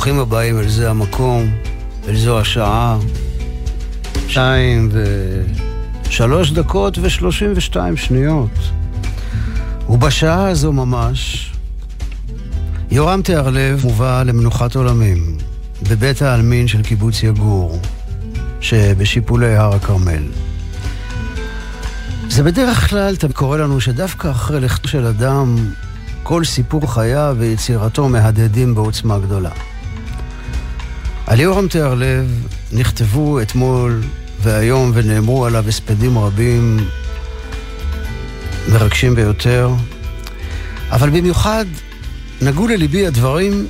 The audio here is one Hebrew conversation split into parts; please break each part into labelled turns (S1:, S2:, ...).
S1: ברוכים הבאים אל זה המקום, אל זו השעה, שתיים ושלוש דקות ושלושים ושתיים שניות. ובשעה הזו ממש, יורם תיארלב מובא למנוחת עולמים בבית העלמין של קיבוץ יגור, שבשיפולי הר הכרמל. זה בדרך כלל קורה לנו שדווקא אחרי לכתו של אדם, כל סיפור חייו ויצירתו מהדהדים בעוצמה גדולה. על יורם תיארלב נכתבו אתמול והיום ונאמרו עליו הספדים רבים מרגשים ביותר, אבל במיוחד נגעו לליבי הדברים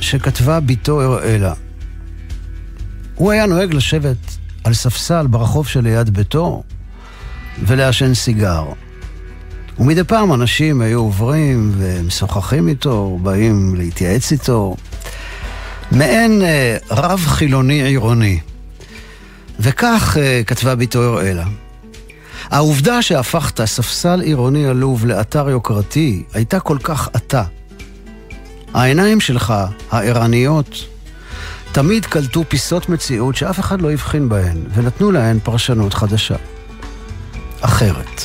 S1: שכתבה בתו אראלה. הוא היה נוהג לשבת על ספסל ברחוב שליד ביתו ולעשן סיגר. ומדי פעם אנשים היו עוברים ומשוחחים איתו, באים להתייעץ איתו. מעין אה, רב חילוני עירוני. וכך אה, כתבה בתו אראלה. העובדה שהפכת ספסל עירוני עלוב לאתר יוקרתי הייתה כל כך עתה. העיניים שלך, הערניות, תמיד קלטו פיסות מציאות שאף אחד לא הבחין בהן, ונתנו להן פרשנות חדשה. אחרת.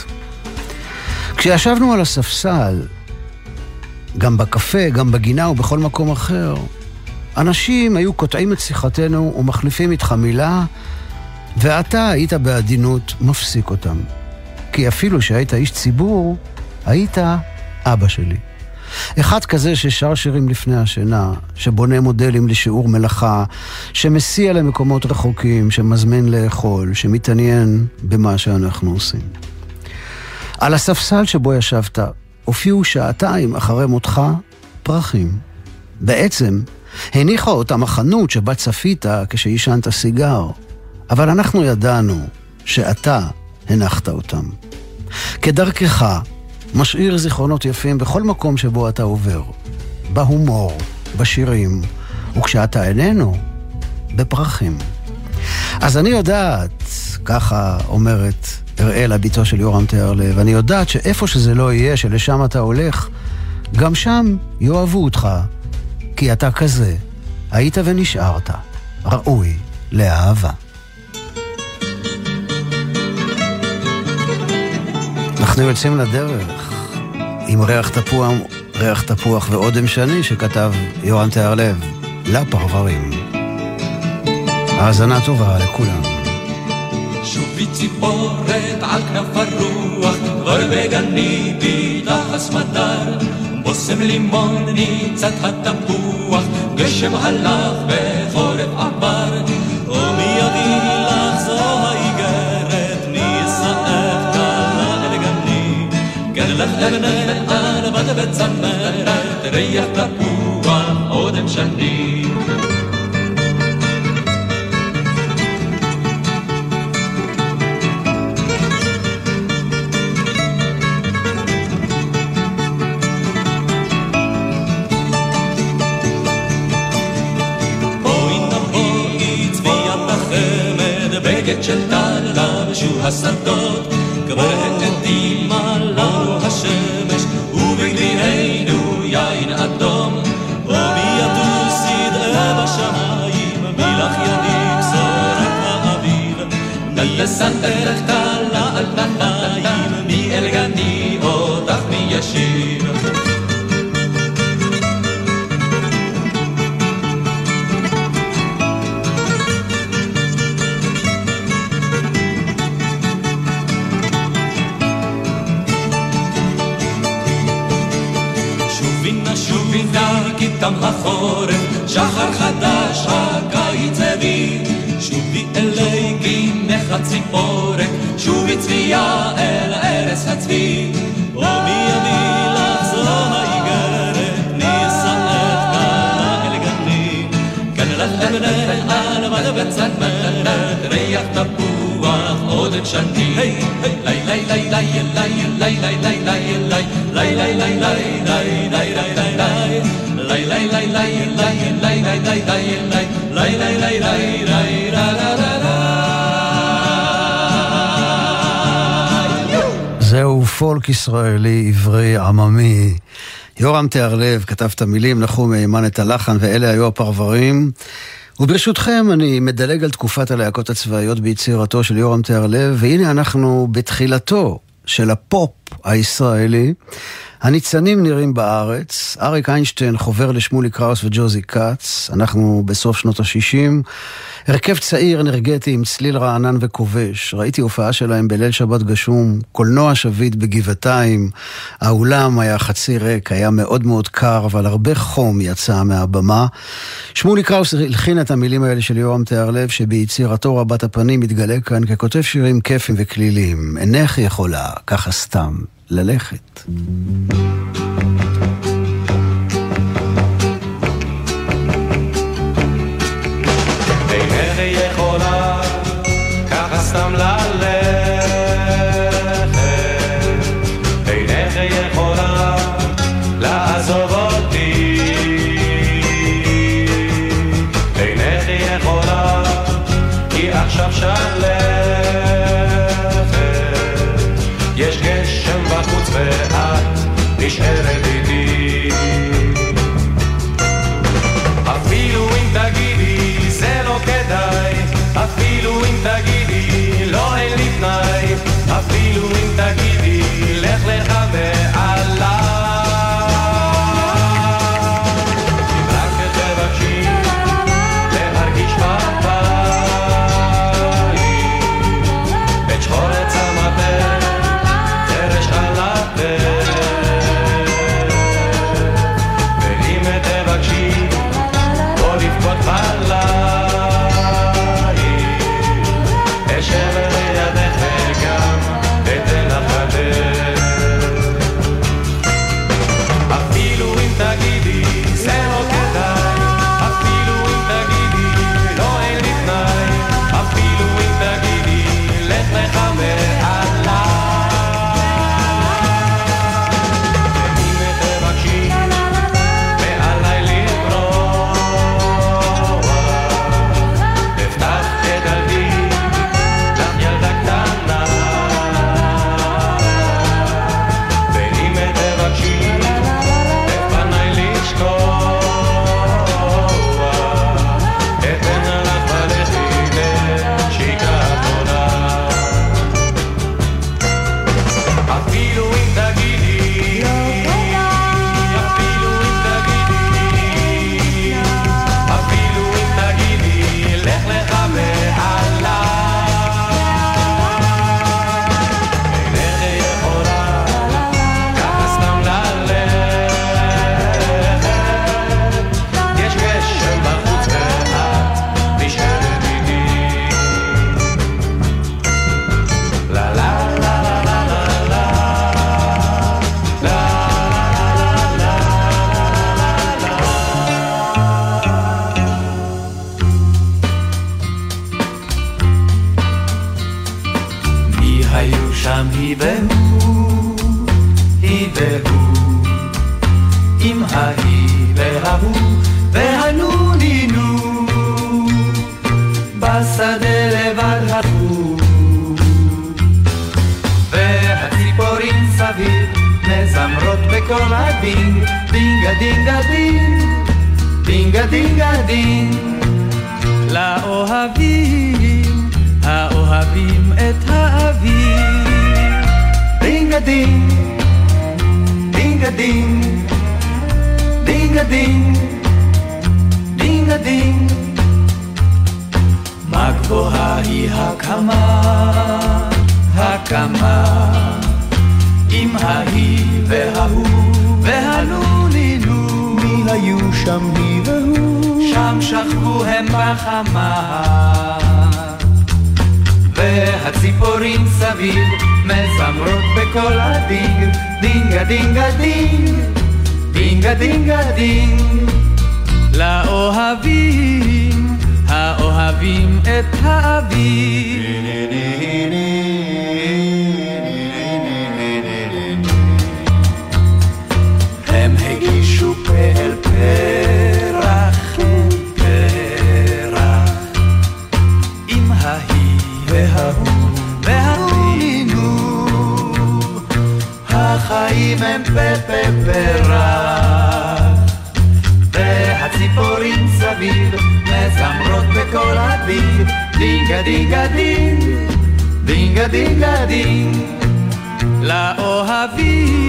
S1: כשישבנו על הספסל, גם בקפה, גם בגינה ובכל מקום אחר, אנשים היו קוטעים את שיחתנו ומחליפים איתך מילה, ואתה היית בעדינות מפסיק אותם. כי אפילו שהיית איש ציבור, היית אבא שלי. אחד כזה ששר שירים לפני השינה, שבונה מודלים לשיעור מלאכה, שמסיע למקומות רחוקים, שמזמין לאכול, שמתעניין במה שאנחנו עושים. על הספסל שבו ישבת הופיעו שעתיים אחרי מותך פרחים. בעצם הניחה אותם החנות שבה צפית כשעישנת סיגר, אבל אנחנו ידענו שאתה הנחת אותם. כדרכך, משאיר זיכרונות יפים בכל מקום שבו אתה עובר. בהומור, בשירים, וכשאתה איננו, בפרחים. אז אני יודעת, ככה אומרת אראלה, בתו של יורם תיארלב, אני יודעת שאיפה שזה לא יהיה, שלשם אתה הולך, גם שם יאהבו אותך, כי אתה כזה. היית ונשארת, ראוי לאהבה. אנחנו יוצאים לדרך עם ריח תפוח, ריח תפוח ואודם שני שכתב יורם תיארלב, לפרברים. האזנה טובה לכולם.
S2: שובי ציפורת על כנף הרוח, כבר בגני בידחס מדר, בושם לימון ניצת התפוח, גשם הלך וחורף עבר, ומי יביא לך זו האיגרת, נישאך קלה אל גני, גן לך לבנת ענבת וצמרת, ריח תפוח,
S1: זהו פולק ישראלי עברי עממי. יורם תיארלב כתב את המילים, נחום מהימן את הלחן, ואלה היו הפרברים. וברשותכם, אני מדלג על תקופת הלהקות הצבאיות ביצירתו של יורם תיארלב, והנה אנחנו בתחילתו של הפופ הישראלי. הניצנים נראים בארץ, אריק איינשטיין חובר לשמולי קראוס וג'וזי כץ, אנחנו בסוף שנות ה-60. הרכב צעיר, אנרגטי, עם צליל רענן וכובש. ראיתי הופעה שלהם בליל שבת גשום, קולנוע שביט בגבעתיים. האולם היה חצי ריק, היה מאוד מאוד קר, אבל הרבה חום יצא מהבמה. שמולי קראוס הלחין את המילים האלה של יורם תיארלב, שביצירתו רבת הפנים מתגלה כאן ככותב שירים כיפים וכלילים. אינך יכולה, ככה סתם, ללכת.
S2: אינני יכולה ככה סתם לה והוא, עם ההיא וההוא, והנונינו, בשדה לבד ההוא. והציפורים סביב מזמרות בקול הדינג, דינגה דינגה דינג, דינגה דינגה דינג. לאוהבים, האוהבים את האביב.
S3: דינגה דינג. דינג הדינג,
S4: דינג דינג
S3: הדינג. מה גבוהה היא הקמה, הקמה, עם ההיא וההוא והנונינו. מי היו שם היא והוא? שם שכבו הם בחמה, והציפורים סביב. מזמרות בכל הדינג, דינגה דינגה דינג, דינגה דינגה דינג.
S4: לאוהבים, האוהבים את האביב.
S3: ממפפפ ורק. והציפורים סביב מזמרות בכל אביב, דינגה דינגה דינג, דינגה דינגה דינג, לאוהבים.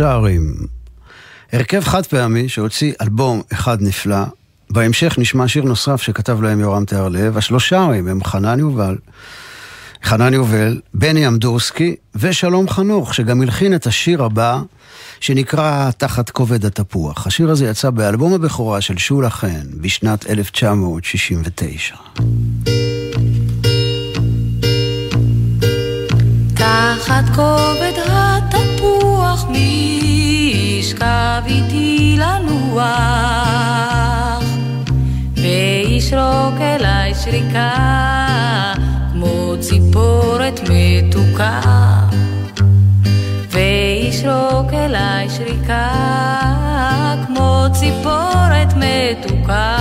S1: שערים. הרכב חד פעמי שהוציא אלבום אחד נפלא, בהמשך נשמע שיר נוסף שכתב להם יורם תיארלב, השלושה שערים הם חנן יובל, חנן יובל, בני אמדורסקי ושלום חנוך, שגם הלחין את השיר הבא, שנקרא תחת כובד התפוח. השיר הזה יצא באלבום הבכורה של שולה חן בשנת 1969.
S5: תחת כובד ישכב איתי לנוח, וישרוק אליי שריקה, כמו ציפורת מתוקה. וישרוק אליי שריקה, כמו ציפורת מתוקה.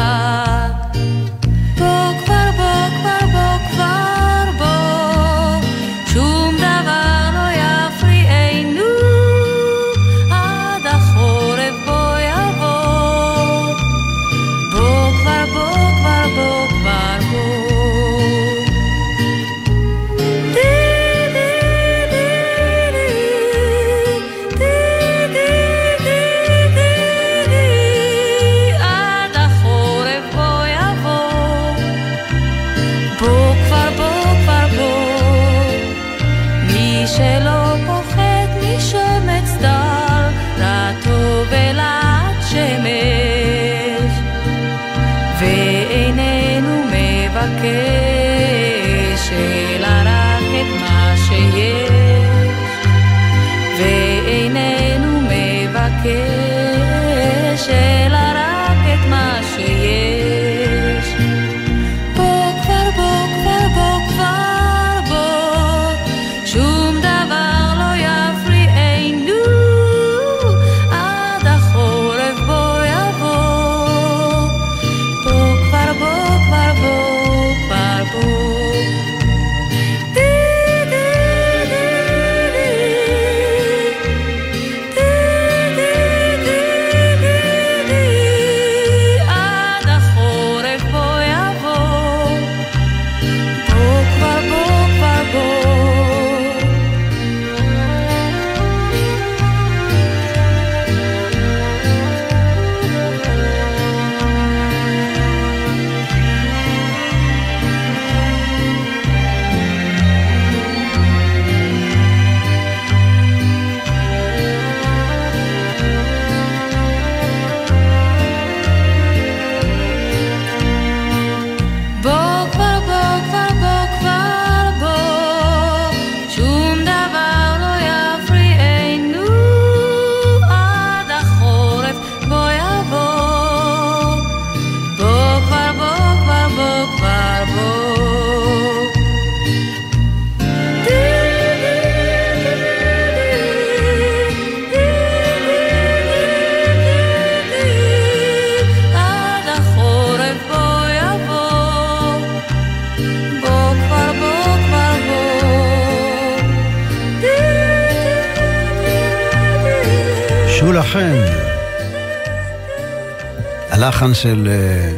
S1: הלחן של אה,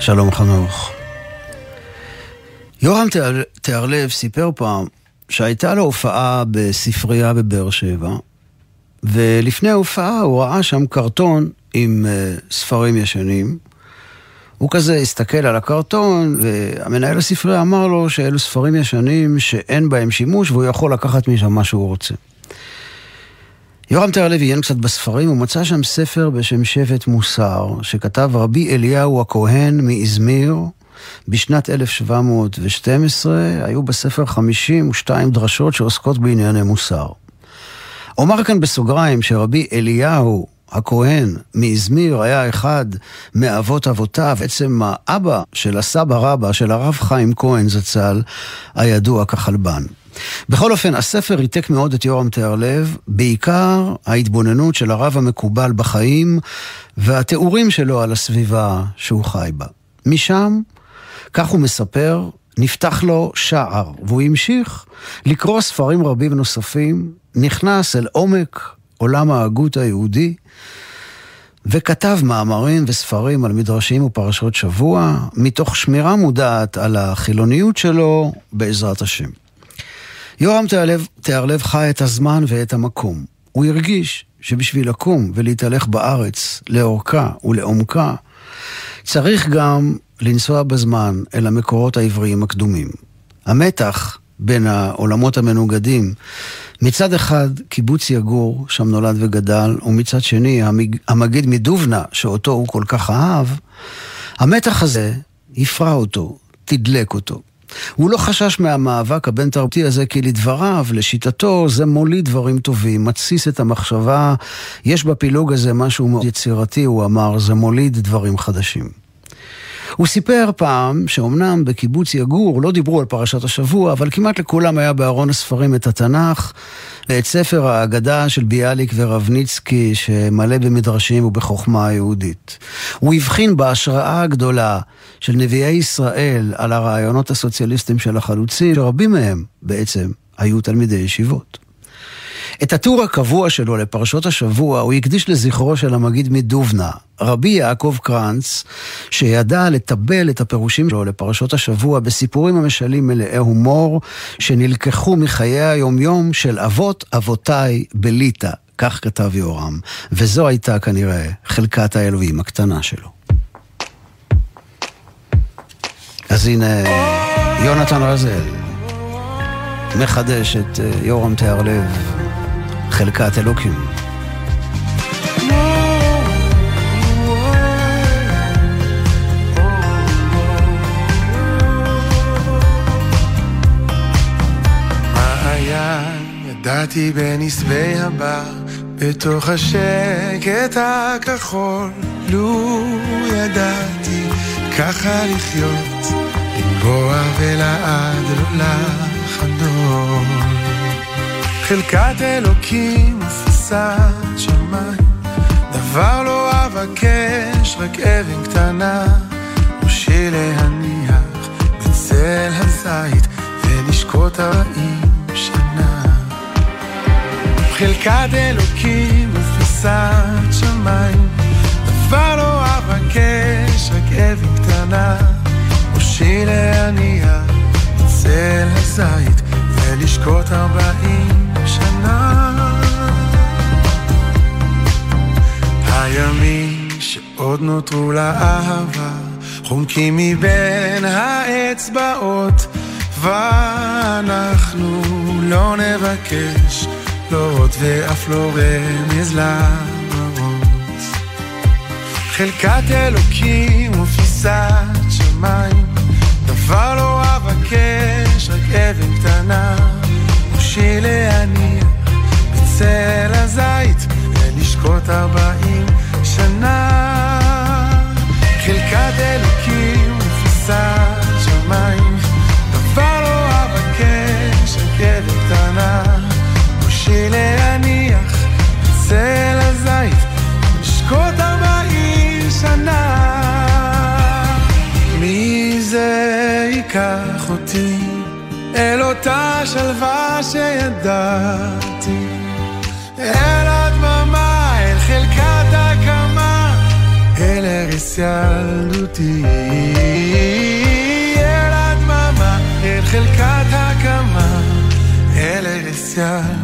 S1: שלום חנוך. יורם תיארלב סיפר פעם שהייתה לו הופעה בספרייה בבאר שבע, ולפני ההופעה הוא ראה שם קרטון עם uh, ספרים ישנים. הוא כזה הסתכל על הקרטון, והמנהל הספרייה אמר לו שאלו ספרים ישנים שאין בהם שימוש והוא יכול לקחת משם מה שהוא רוצה. יורם תיארלב עיין קצת בספרים, הוא מצא שם ספר בשם שבט מוסר, שכתב רבי אליהו הכהן מאזמיר בשנת 1712, היו בספר 52 דרשות שעוסקות בענייני מוסר. אומר כאן בסוגריים שרבי אליהו הכהן מאזמיר היה אחד מאבות אבותיו, בעצם האבא של הסבא רבא של הרב חיים כהן זצ"ל, הידוע כחלבן. בכל אופן, הספר ריתק מאוד את יורם תיארלב, בעיקר ההתבוננות של הרב המקובל בחיים והתיאורים שלו על הסביבה שהוא חי בה. משם, כך הוא מספר, נפתח לו שער, והוא המשיך לקרוא ספרים רבים נוספים, נכנס אל עומק עולם ההגות היהודי, וכתב מאמרים וספרים על מדרשים ופרשות שבוע, מתוך שמירה מודעת על החילוניות שלו, בעזרת השם. יורם תיארלב, חי את הזמן ואת המקום. הוא הרגיש שבשביל לקום ולהתהלך בארץ, לאורכה ולעומקה, צריך גם לנסוע בזמן אל המקורות העבריים הקדומים. המתח בין העולמות המנוגדים, מצד אחד קיבוץ יגור, שם נולד וגדל, ומצד שני המגיד מדובנה, שאותו הוא כל כך אהב, המתח הזה הפרע אותו, תדלק אותו. הוא לא חשש מהמאבק הבין-תרבותי הזה, כי לדבריו, לשיטתו, זה מוליד דברים טובים, מתסיס את המחשבה, יש בפילוג הזה משהו מאוד יצירתי, הוא אמר, זה מוליד דברים חדשים. הוא סיפר פעם שאומנם בקיבוץ יגור לא דיברו על פרשת השבוע, אבל כמעט לכולם היה בארון הספרים את התנ"ך ואת ספר האגדה של ביאליק ורבניצקי שמלא במדרשים ובחוכמה היהודית. הוא הבחין בהשראה הגדולה של נביאי ישראל על הרעיונות הסוציאליסטיים של החלוצים, שרבים מהם בעצם היו תלמידי ישיבות. את הטור הקבוע שלו לפרשות השבוע הוא הקדיש לזכרו של המגיד מדובנה, רבי יעקב קרנץ, שידע לטבל את הפירושים שלו לפרשות השבוע בסיפורים המשלים מלאי הומור, שנלקחו מחיי היומיום של אבות אבותיי בליטא, כך כתב יורם, וזו הייתה כנראה חלקת האלוהים הקטנה שלו. אז הנה, יונתן רזל מחדש את אה, יורם תיארלב. חלקת אלוקים.
S6: ידעתי בנסבי הבר, בתוך השקט הכחול, לו ידעתי ככה לחיות, לנבוע ולעד לא לחדול. חלקת אלוקים ופיסת שמיים, דבר לא אבקש, רק אבן קטנה, ראשי להניח בצל הזית ולשקוט ארבעים שנה. חלקת אלוקים ופיסת שמיים, דבר לא אבקש, רק אבן קטנה, ראשי להניח בצל הזית ולשקוט ארבעים הימים שעוד נותרו לאהבה חומקים מבין האצבעות ואנחנו לא נבקש לא עוד ואף לא רמז למרות חלקת אלוקים ופיסת שמיים דבר לא אבקש רק אבן קטנה בשביל להניח בצל הזית ולשקוט ארבעים שנה. חלקת אלוקים ותפיסת שמיים, דבר לא אבקש רכבת קטנה. בשביל להניח בצל הזית ולשקוט ארבעים שנה. מי זה ייקח אותי? אל אותה שלווה שידעתי, ילדותי. אל הדממה, אל חלקת הקמה, אל ארץ ילדותי.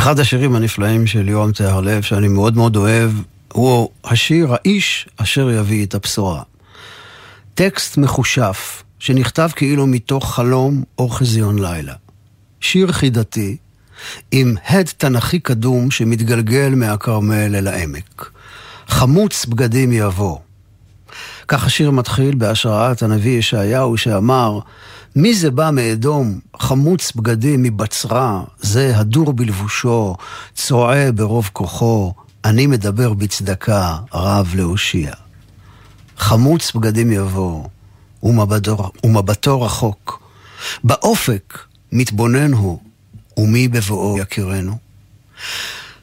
S1: אחד השירים הנפלאים של יורם תיארלב, שאני מאוד מאוד אוהב, הוא השיר "האיש אשר יביא את הבשורה". טקסט מחושף, שנכתב כאילו מתוך חלום או חזיון לילה. שיר חידתי, עם הד תנכי קדום שמתגלגל מהכרמל אל העמק. חמוץ בגדים יבוא. כך השיר מתחיל בהשראת הנביא ישעיהו שאמר, מי זה בא מאדום, חמוץ בגדים מבצרה, זה הדור בלבושו, צועה ברוב כוחו, אני מדבר בצדקה, רב להושיע. חמוץ בגדים יבוא, ומבטו, ומבטו רחוק. באופק מתבונן הוא, ומי בבואו יכירנו.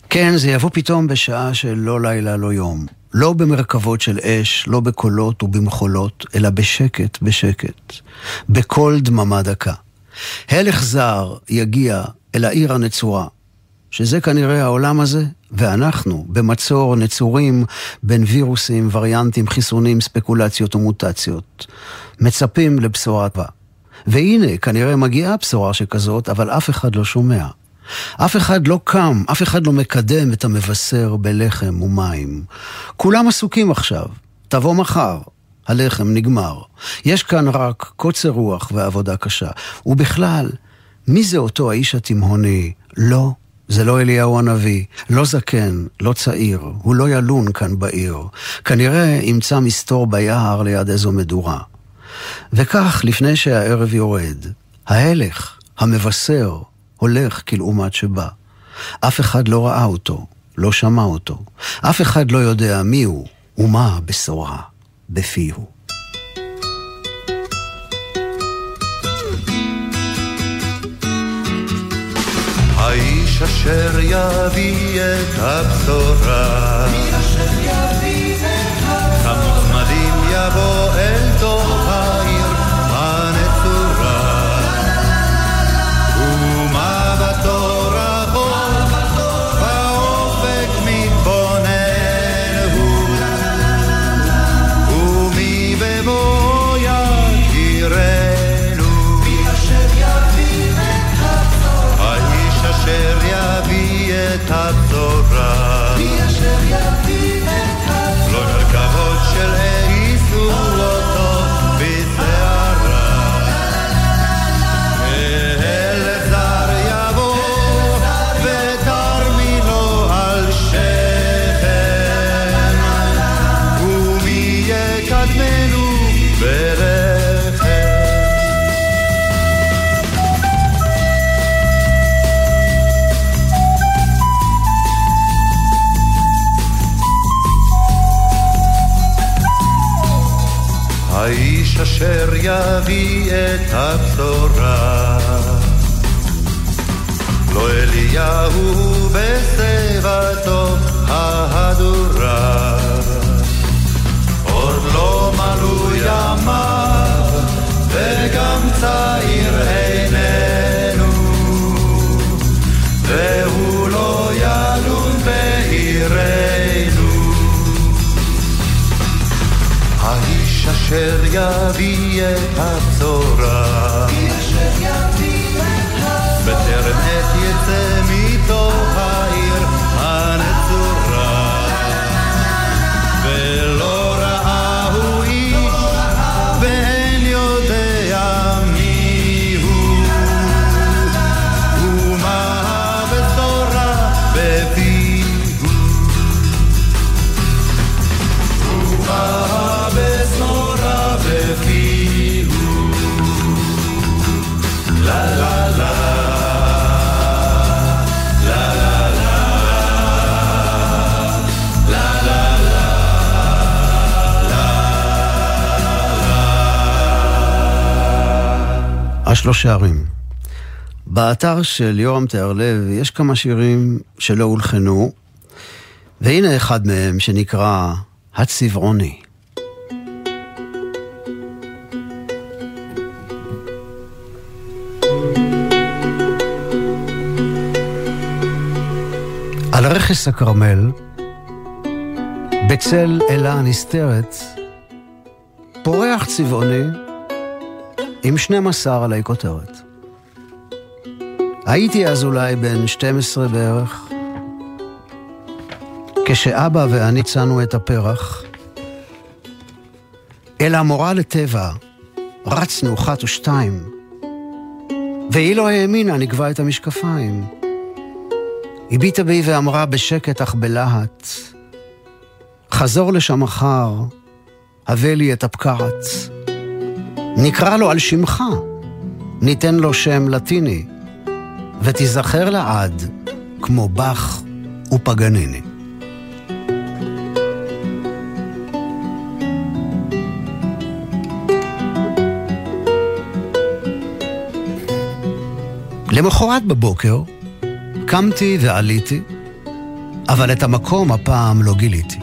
S1: כן, זה יבוא פתאום בשעה של לא לילה, לא יום. לא במרכבות של אש, לא בקולות ובמחולות, אלא בשקט, בשקט. בקול דממה דקה. הלך זר יגיע אל העיר הנצורה, שזה כנראה העולם הזה, ואנחנו במצור נצורים בין וירוסים, וריאנטים, חיסונים, ספקולציות ומוטציות. מצפים לבשורה טובה. והנה, כנראה מגיעה בשורה שכזאת, אבל אף אחד לא שומע. אף אחד לא קם, אף אחד לא מקדם את המבשר בלחם ומים. כולם עסוקים עכשיו, תבוא מחר, הלחם נגמר. יש כאן רק קוצר רוח ועבודה קשה. ובכלל, מי זה אותו האיש התימהוני? לא, זה לא אליהו הנביא, לא זקן, לא צעיר, הוא לא ילון כאן בעיר. כנראה ימצא מסתור ביער ליד איזו מדורה. וכך, לפני שהערב יורד, ההלך, המבשר, הולך כלעומת שבא. אף אחד לא ראה אותו, לא שמע אותו. אף אחד לא יודע מי הוא ומה הבשורה בפיהו.
S3: האיש אשר יביא את הבשורה, חמוץ מדהים יבוא אל יביא את הבשורה. לא אליהו בשיבתו ההדורה, עוד לא מלאו ימיו, וגם צעיר אשר יביא את
S1: השלושה ערים. באתר של יורם תיארלב יש כמה שירים שלא הולחנו, והנה אחד מהם שנקרא הצבעוני. על רכס הכרמל, בצל אלה הנסתרת, פורח צבעוני עם 12 עלי כותרת. הייתי אז אולי בן 12 בערך, כשאבא ואני צאנו את הפרח, אל המורה לטבע רצנו אחת ושתיים, והיא לא האמינה, נקבע את המשקפיים. הביטה בי ואמרה בשקט אך בלהט, חזור לשם מחר, הבא לי את הפקעת. נקרא לו על שמך, ניתן לו שם לטיני, ותיזכר לעד כמו באך ופגניני. למחרת בבוקר קמתי ועליתי, אבל את המקום הפעם לא גיליתי.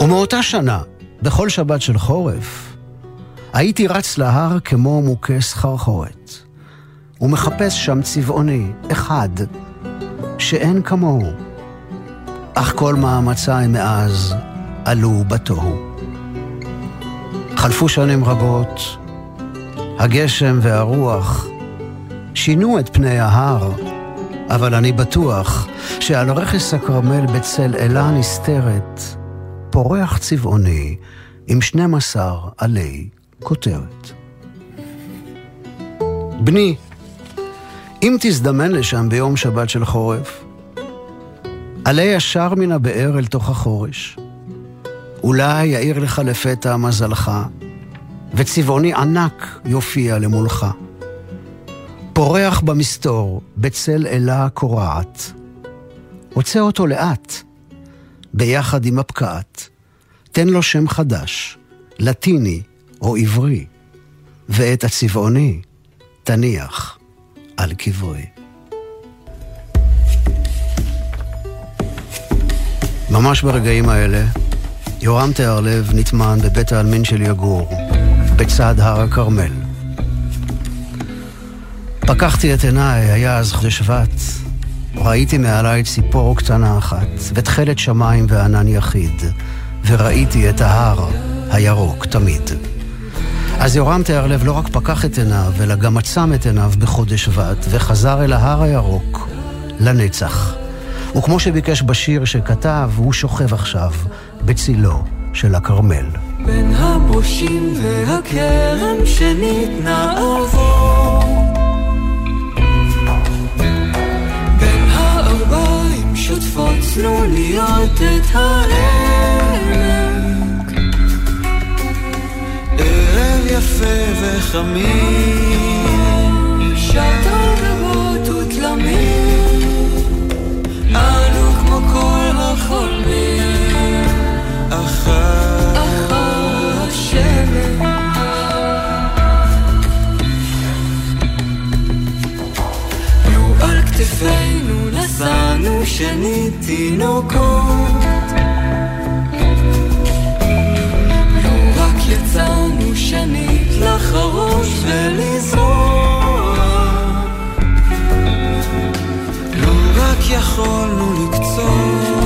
S1: ומאותה שנה, בכל שבת של חורף, הייתי רץ להר כמו מוכה סחרחורת, ומחפש שם צבעוני אחד שאין כמוהו, אך כל מאמציי מאז עלו בתוהו. חלפו שנים רבות, הגשם והרוח שינו את פני ההר, אבל אני בטוח שעל רכס הכרמל בצל אלה נסתרת, פורח צבעוני עם 12 עלי כותרת. בני, אם תזדמן לשם ביום שבת של חורף, עלה ישר מן הבאר אל תוך החורש. אולי יאיר לך לפתע מזלך, וצבעוני ענק יופיע למולך. פורח במסתור, בצל אלה קורעת. הוצא אותו לאט, ביחד עם הפקעת. תן לו שם חדש, לטיני או עברי, ואת הצבעוני תניח על קברי. ממש ברגעים האלה, יורם תיארלב נטמן בבית העלמין של יגור, בצד הר הכרמל. פקחתי את עיניי, היה אז חודש שבט. ראיתי מעליי ציפור קטנה אחת, ותכלת שמיים וענן יחיד, וראיתי את ההר הירוק תמיד. אז יורם תיארלב לא רק פקח את עיניו, אלא גם עצם את עיניו בחודש שבט, וחזר אל ההר הירוק לנצח. וכמו שביקש בשיר שכתב, הוא שוכב עכשיו בצילו של הכרמל.
S7: בין הבושים והכרם שניתנה עבור שותפות צלוליות את העמק. יפה וחמים, שטה גבות ותלמים, אנו כמו כל החולמים, אחר, אחר השמש. על כתפינו נשאנו שנית תינוקות. יצאנו שנית לחרוש ולזרוע. לו רק יכולנו לקצור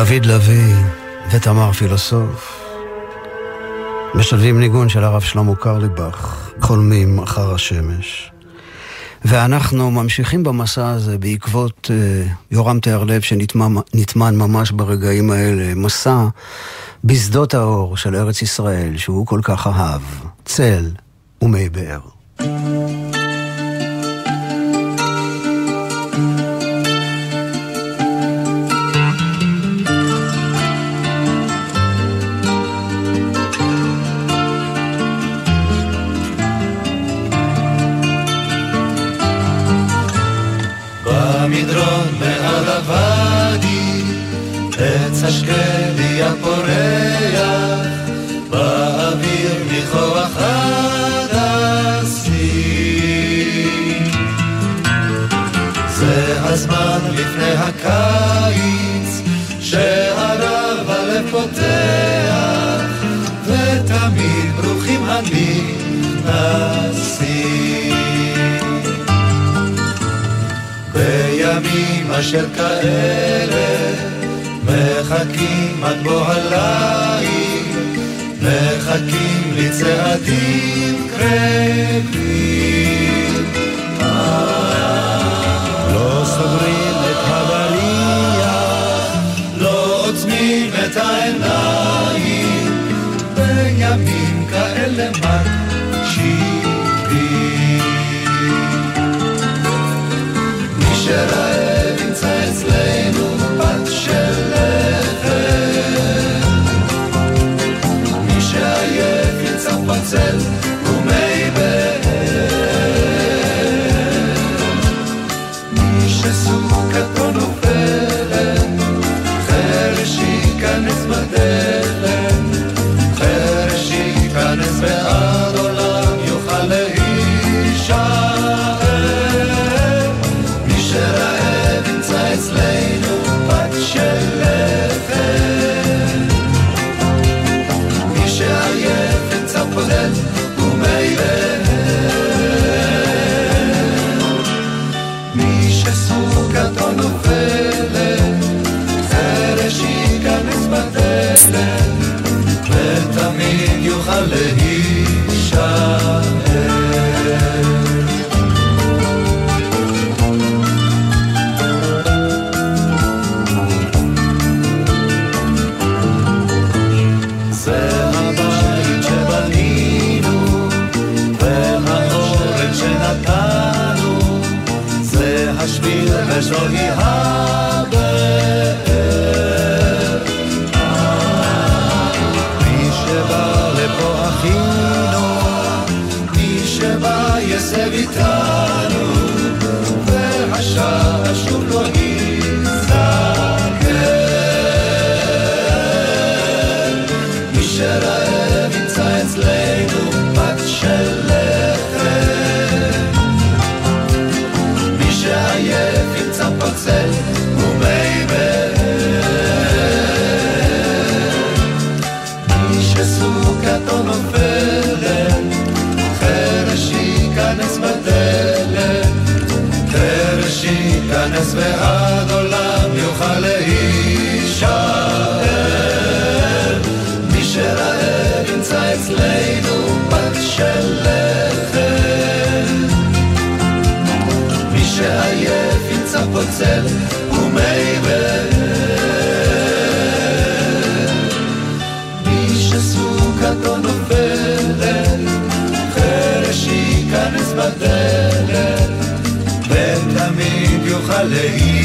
S1: דוד לביא ותמר פילוסוף משלבים ניגון של הרב שלמה קרליבך, חולמים אחר השמש. ואנחנו ממשיכים במסע הזה בעקבות uh, יורם תיארלב שנטמן ממש ברגעים האלה, מסע בשדות האור של ארץ ישראל שהוא כל כך אהב, צל ומי באר.
S3: קיץ, שהרב הלב פותח, ותמיד ברוכים הנכנסים. בימים אשר כאלה, מחכים עד בוא הליל, מחכים לצעדים קרבים. לא סוברים ימים כאלה מתוקים says, oh baby. שסוכתו נופלת, חרש ייכנס בדלת, חרש ייכנס ועד עולם יוכל להישאר. מי שרעב ימצא אצלנו בת שלם. ותמיד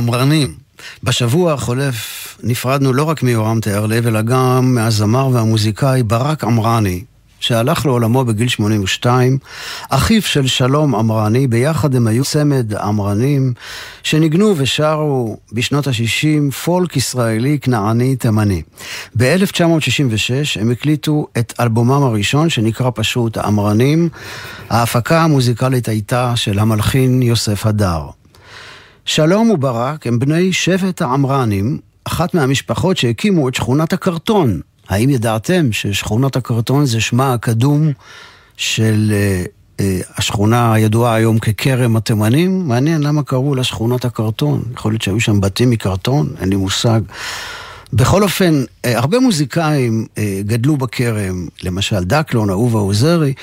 S1: העמרנים. בשבוע החולף נפרדנו לא רק מיורם תיארלב, אלא גם מהזמר והמוזיקאי ברק עמרני, שהלך לעולמו בגיל 82, אחיו של שלום עמרני, ביחד הם היו צמד עמרנים שניגנו ושרו בשנות ה-60 פולק ישראלי כנעני תימני. ב-1966 הם הקליטו את אלבומם הראשון שנקרא פשוט העמרנים. ההפקה המוזיקלית הייתה של המלחין יוסף הדר. שלום וברק הם בני שבט העמרנים, אחת מהמשפחות שהקימו את שכונת הקרטון. האם ידעתם ששכונת הקרטון זה שמה הקדום של אה, אה, השכונה הידועה היום ככרם התימנים? מעניין למה קראו לה שכונת הקרטון. יכול להיות שהיו שם בתים מקרטון, אין לי מושג. בכל אופן, אה, הרבה מוזיקאים אה, גדלו בכרם, למשל דקלון, אהובה עוזרי,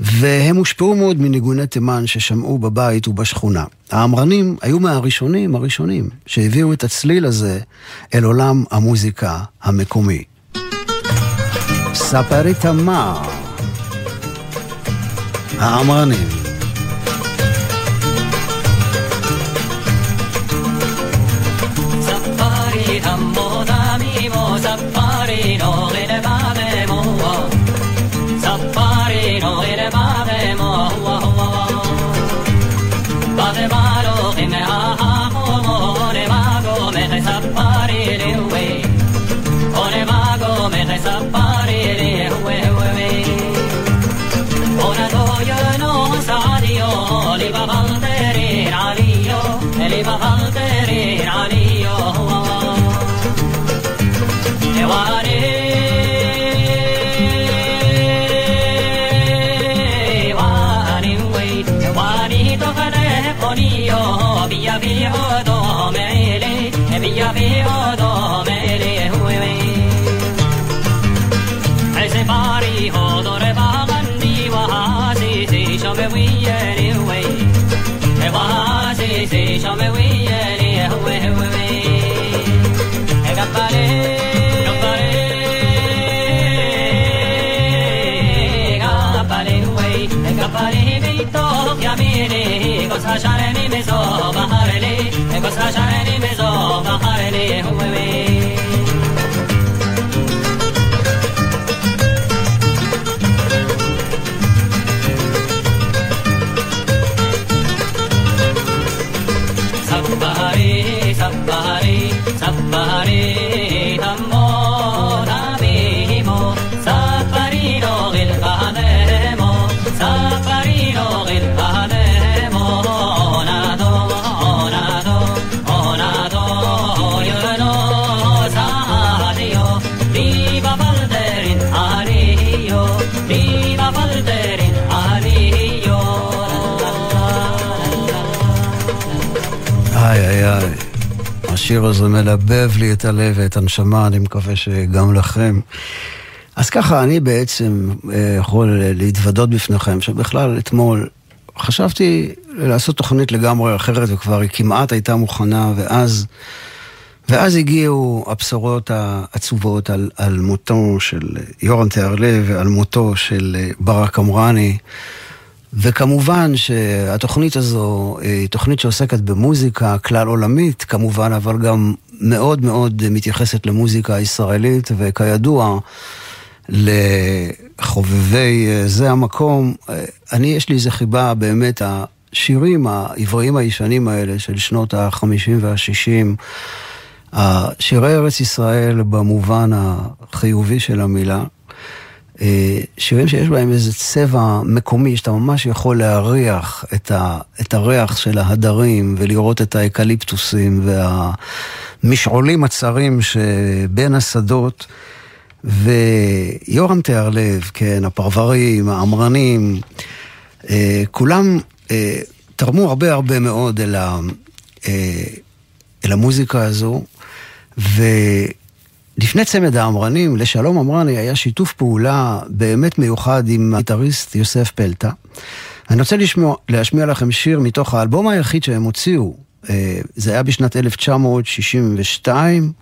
S1: והם הושפעו מאוד מניגוני תימן ששמעו בבית ובשכונה. האמרנים היו מהראשונים, הראשונים, שהביאו את הצליל הזה אל עולם המוזיקה המקומי. ספרי תמר, האמרנים.
S8: Gosra Shareni Mizo Bahareli, Gosra Shareni
S1: איי איי איי. השיר הזה מלבב לי את הלב ואת הנשמה, אני מקווה שגם לכם. אז ככה, אני בעצם אה, יכול להתוודות בפניכם, שבכלל אתמול חשבתי לעשות תוכנית לגמרי אחרת, וכבר היא כמעט הייתה מוכנה, ואז, ואז הגיעו הבשורות העצובות על, על מותו של יורם תיארלב ועל מותו של אה, ברק אמרני. וכמובן שהתוכנית הזו היא תוכנית שעוסקת במוזיקה כלל עולמית, כמובן, אבל גם מאוד מאוד מתייחסת למוזיקה הישראלית, וכידוע, לחובבי זה המקום, אני, יש לי איזה חיבה באמת, השירים העבריים הישנים האלה של שנות ה-50 וה-60, שירי ארץ ישראל במובן החיובי של המילה, שירים שיש בהם איזה צבע מקומי, שאתה ממש יכול להריח את, ה, את הריח של ההדרים ולראות את האקליפטוסים והמשעולים הצרים שבין השדות. ויורם תיארלב, כן, הפרברים, האמרנים, כולם תרמו הרבה הרבה מאוד אל, ה, אל המוזיקה הזו. ו... לפני צמד האמרנים, לשלום אמרני היה שיתוף פעולה באמת מיוחד עם הגיטריסט יוסף פלטה. אני רוצה לשמוע, להשמיע לכם שיר מתוך האלבום היחיד שהם הוציאו. זה היה בשנת 1962,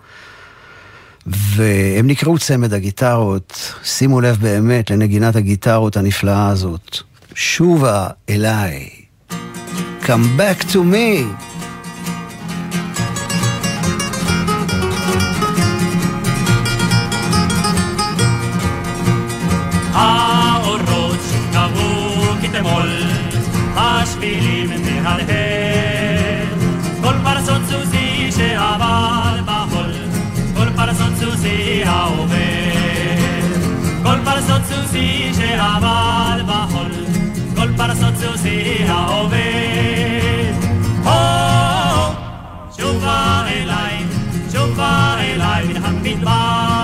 S1: והם נקראו צמד הגיטרות. שימו לב באמת לנגינת הגיטרות הנפלאה הזאת. שובה אליי. Come back to me.
S8: שקבעו כתמול, השבילים מהדהד. כל פרסות סוסי שעבר בחול, כל פרסות סוסי העובר. כל פרסות סוסי שעבר בחול, כל פרסות סוסי העובר. הו, שובה אליי, שובה אליי מן המדבר.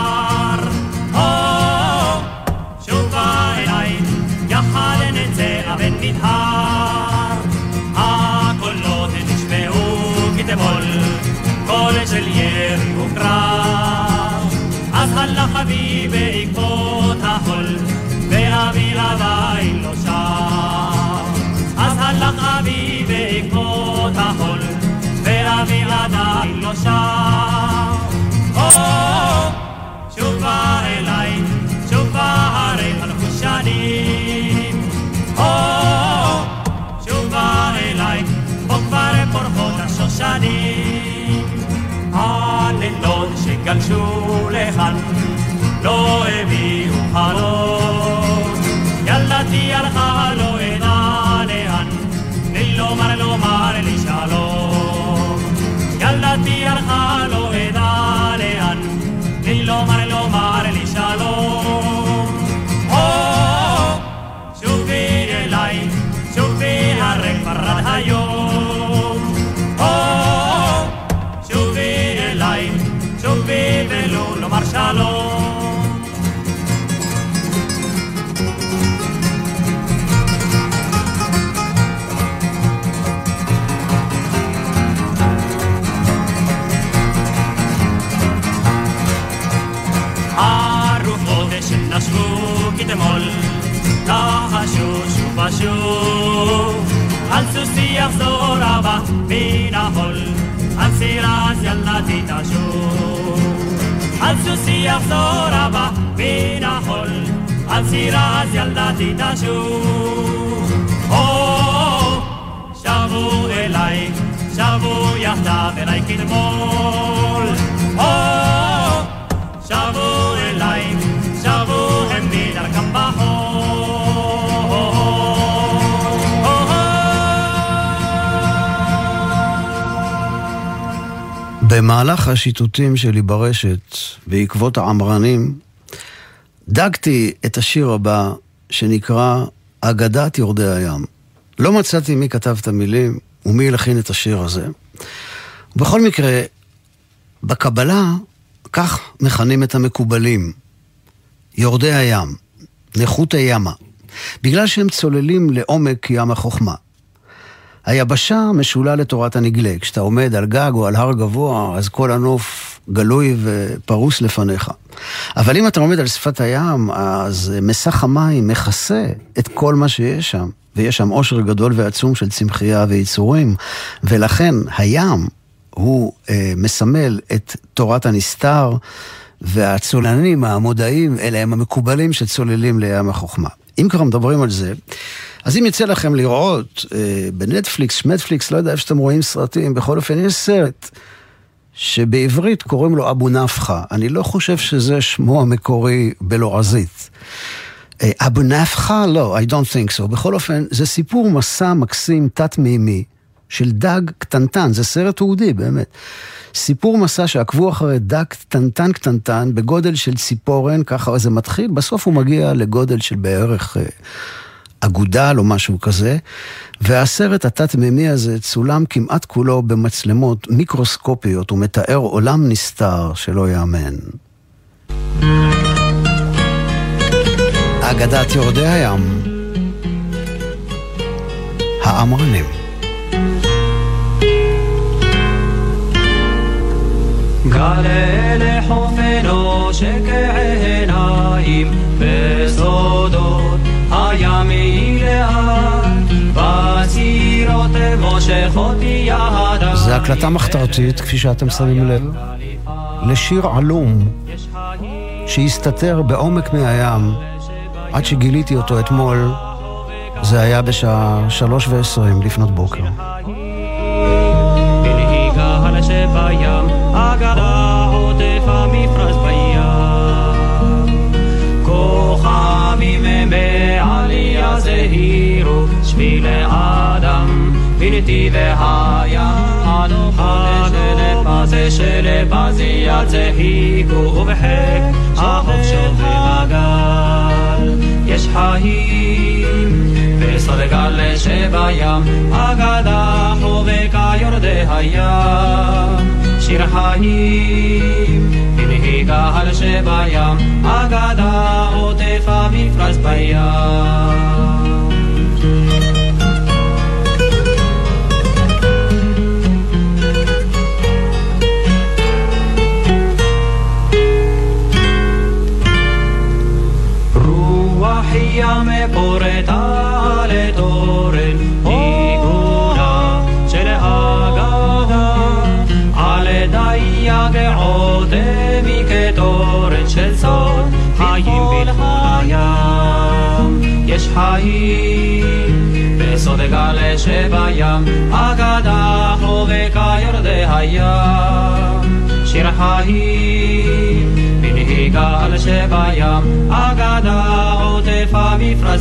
S8: של ירי וקרב. אז הלך אבי בעקבות החול, ואבי עדיין לא שם. אז הלך אבי בעקבות החול, ואבי עדיין לא שם. או, שובה אליי, הלילות שגלשו לכאן, לא הביאו חלום. ילדתי הלכה לא אדע יחזור הבא מן החול, על סירת ילדתי תשוב. או, שב שבו אליי, שבו יחדיו אליי כתמול.
S1: במהלך השיטוטים שלי ברשת, בעקבות העמרנים, דגתי את השיר הבא, שנקרא אגדת יורדי הים. לא מצאתי מי כתב את המילים ומי הלחין את השיר הזה. בכל מקרה, בקבלה, כך מכנים את המקובלים, יורדי הים, נכות הימה, בגלל שהם צוללים לעומק ים החוכמה. היבשה משולה לתורת הנגלה. כשאתה עומד על גג או על הר גבוה, אז כל הנוף גלוי ופרוס לפניך. אבל אם אתה עומד על שפת הים, אז מסך המים מכסה את כל מה שיש שם. ויש שם עושר גדול ועצום של צמחייה ויצורים, ולכן הים הוא אה, מסמל את תורת הנסתר, והצוללנים המודעים, אלה הם המקובלים שצוללים לים החוכמה. אם כבר מדברים על זה, אז אם יצא לכם לראות אה, בנטפליקס, שמטפליקס, לא יודע איפה שאתם רואים סרטים, בכל אופן יש סרט שבעברית קוראים לו אבו נפחא. אני לא חושב שזה שמו המקורי בלועזית. אה, אבו נפחא? לא, I don't think so. בכל אופן, זה סיפור מסע מקסים תת-מימי של דג קטנטן, זה סרט תעודי באמת. סיפור מסע שעקבו אחרי דג קטנטן קטנטן בגודל של ציפורן, ככה זה מתחיל, בסוף הוא מגיע לגודל של בערך אה, אגודל או משהו כזה, והסרט התת-מימי הזה צולם כמעט כולו במצלמות מיקרוסקופיות, ומתאר עולם נסתר שלא ייאמן. אגדת יורדי הים, האמרנים.
S8: גלה לחופנו שכעיניים בסודות
S1: זה הקלטה מחתרתית, כפי שאתם שמים לב, לשיר עלום שהסתתר בעומק מהים עד שגיליתי אותו אתמול, זה היה בשעה שלוש ועשרים לפנות בוקר.
S8: כוכבים זהירו, שבילי אדם, בנתיבי הים. הנפש שלפזיית זהיקו, ובחק החוף שובר הגל. יש חיים בסוד גל שבים, אגדה חובקה יורדי הים. שיר חיים, בנהי קהל שבים, אגדה עוטף המפרש בים. חיים בסוד גל שבים, אגדה חובקה יורדי הים, שיר חיים גל שבים, אגדה עוטף המפרש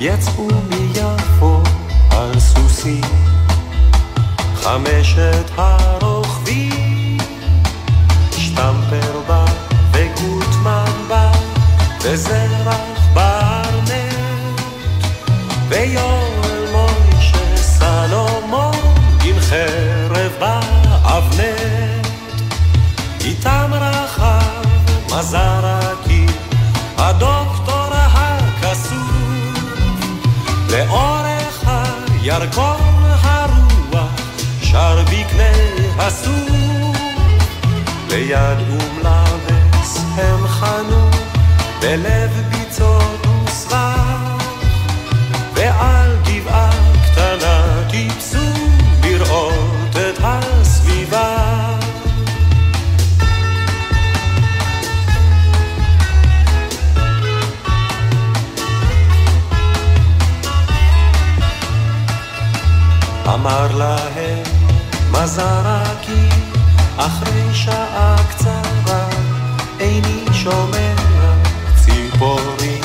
S2: יצאו מיפו על סוסים חמשת הרוכבים שטמפר בא וגוטמן בא וזרח ברנט ויואל מוישה סלומון עם חרב באבנט. איתם רחב מזרקי הקול הרוח שר בקנה הסור. ליד אום לבס הם חנו בלב ביצות אמר להם מזרקי אחרי שעה קצרה איני שומע ציפורים.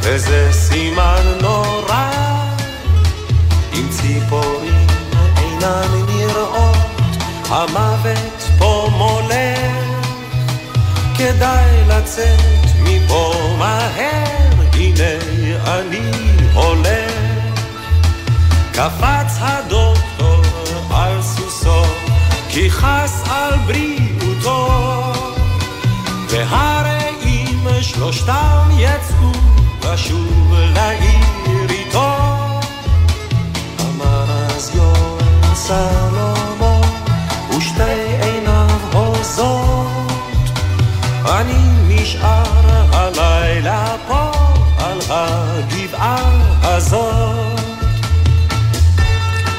S2: וזה סימן נורא אם ציפורים אינן נראות המוות פה מולך. כדאי לצאת מפה מהר הנה אני הולך קפץ הדוקטור על סוסו כי חס על בריאותו. והרי אם שלושתם יצאו לשוב לעיר איתו. אמר אז יואל סלומו ושתי עיניו הוזות. אני נשאר הלילה פה על הגבעה הזאת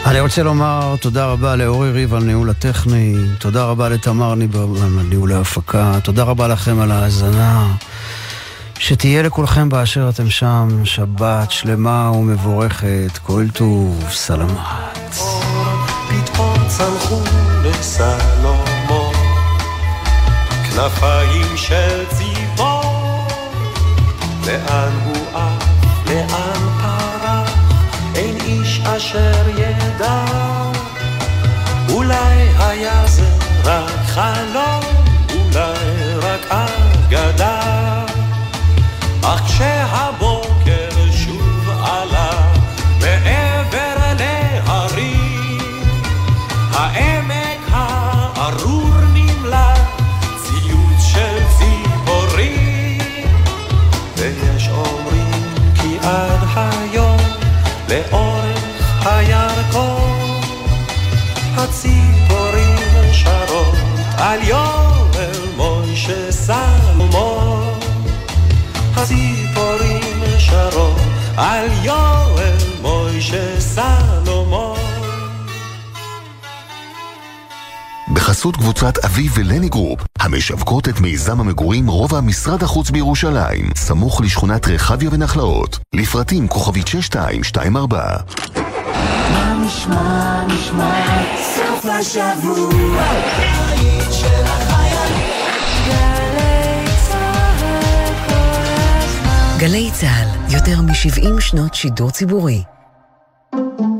S1: אני רוצה לומר תודה רבה לאורי ריב על ניהול הטכני, תודה רבה לתמר ניברמן על ניהול ההפקה, תודה רבה לכם על ההאזנה. שתהיה לכולכם באשר אתם שם, שבת שלמה ומבורכת, כל טוב, סלמת.
S2: לאן הוא עף, לאן אשר ידע אולי היה זה רק חלום אולי רק אגדה. אך כשהבוקר על יואל מוישה סלומון
S9: בחסות קבוצת אביב ולני group, המשווקות את מיזם המגורים רובע משרד החוץ בירושלים, סמוך לשכונת רחביה ונחלאות. לפרטים כוכבית 6224.
S7: מה נשמע, נשמע, סוף השבוע, הבית של החיילים.
S10: גלי צה"ל, יותר מ-70 שנות שידור ציבורי.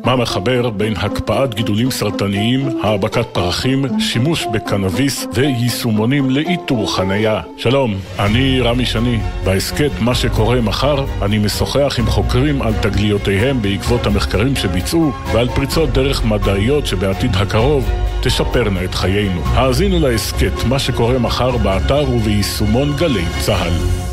S11: מה מחבר בין הקפאת גידולים סרטניים, העבקת פרחים, שימוש בקנאביס ויישומונים לאיתור חנייה. שלום, אני רמי שני. בהסכת מה שקורה מחר, אני משוחח עם חוקרים על תגליותיהם בעקבות המחקרים שביצעו ועל פריצות דרך מדעיות שבעתיד הקרוב תשפרנה את חיינו. האזינו להסכת מה שקורה מחר באתר וביישומון גלי צה"ל.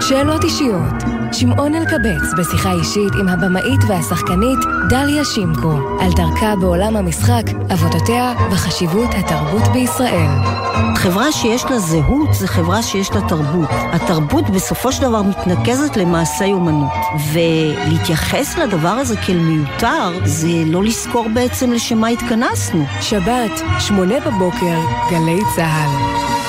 S12: שאלות אישיות. שמעון אלקבץ בשיחה אישית עם הבמאית והשחקנית דליה שימקו על דרכה בעולם המשחק, עבודותיה וחשיבות התרבות בישראל.
S13: חברה שיש לה זהות זה חברה שיש לה תרבות. התרבות בסופו של דבר מתנקזת למעשי אומנות. ולהתייחס לדבר הזה כאל מיותר זה לא לזכור בעצם לשם מה התכנסנו.
S12: שבת, שמונה בבוקר, גלי צה"ל.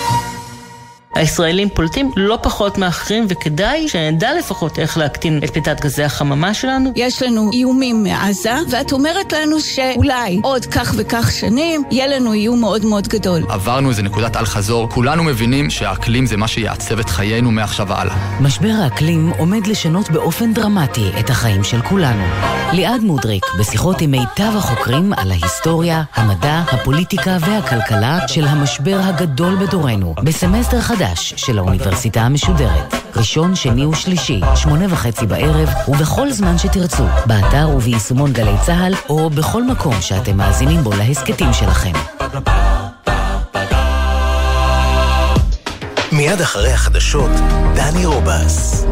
S14: הישראלים פולטים לא פחות מאחרים, וכדאי שנדע לפחות איך להקטין את פליטת גזי החממה שלנו.
S15: יש לנו איומים מעזה, ואת אומרת לנו שאולי עוד כך וכך שנים, יהיה לנו איום מאוד מאוד גדול.
S16: עברנו איזה נקודת אל-חזור, כולנו מבינים שהאקלים זה מה שיעצב את חיינו מעכשיו והלאה.
S10: משבר האקלים עומד לשנות באופן דרמטי את החיים של כולנו. ליעד מודריק, בשיחות עם מיטב החוקרים על ההיסטוריה, המדע, הפוליטיקה והכלכלה של המשבר הגדול בדורנו, בסמסטר חדש. חדש של האוניברסיטה המשודרת. ראשון, שני ושלישי, שמונה וחצי בערב, ובכל זמן שתרצו, באתר וביישומון גלי צה"ל, או בכל מקום שאתם מאזינים בו להסכתים שלכם.
S17: מיד אחרי החדשות, דני רובס.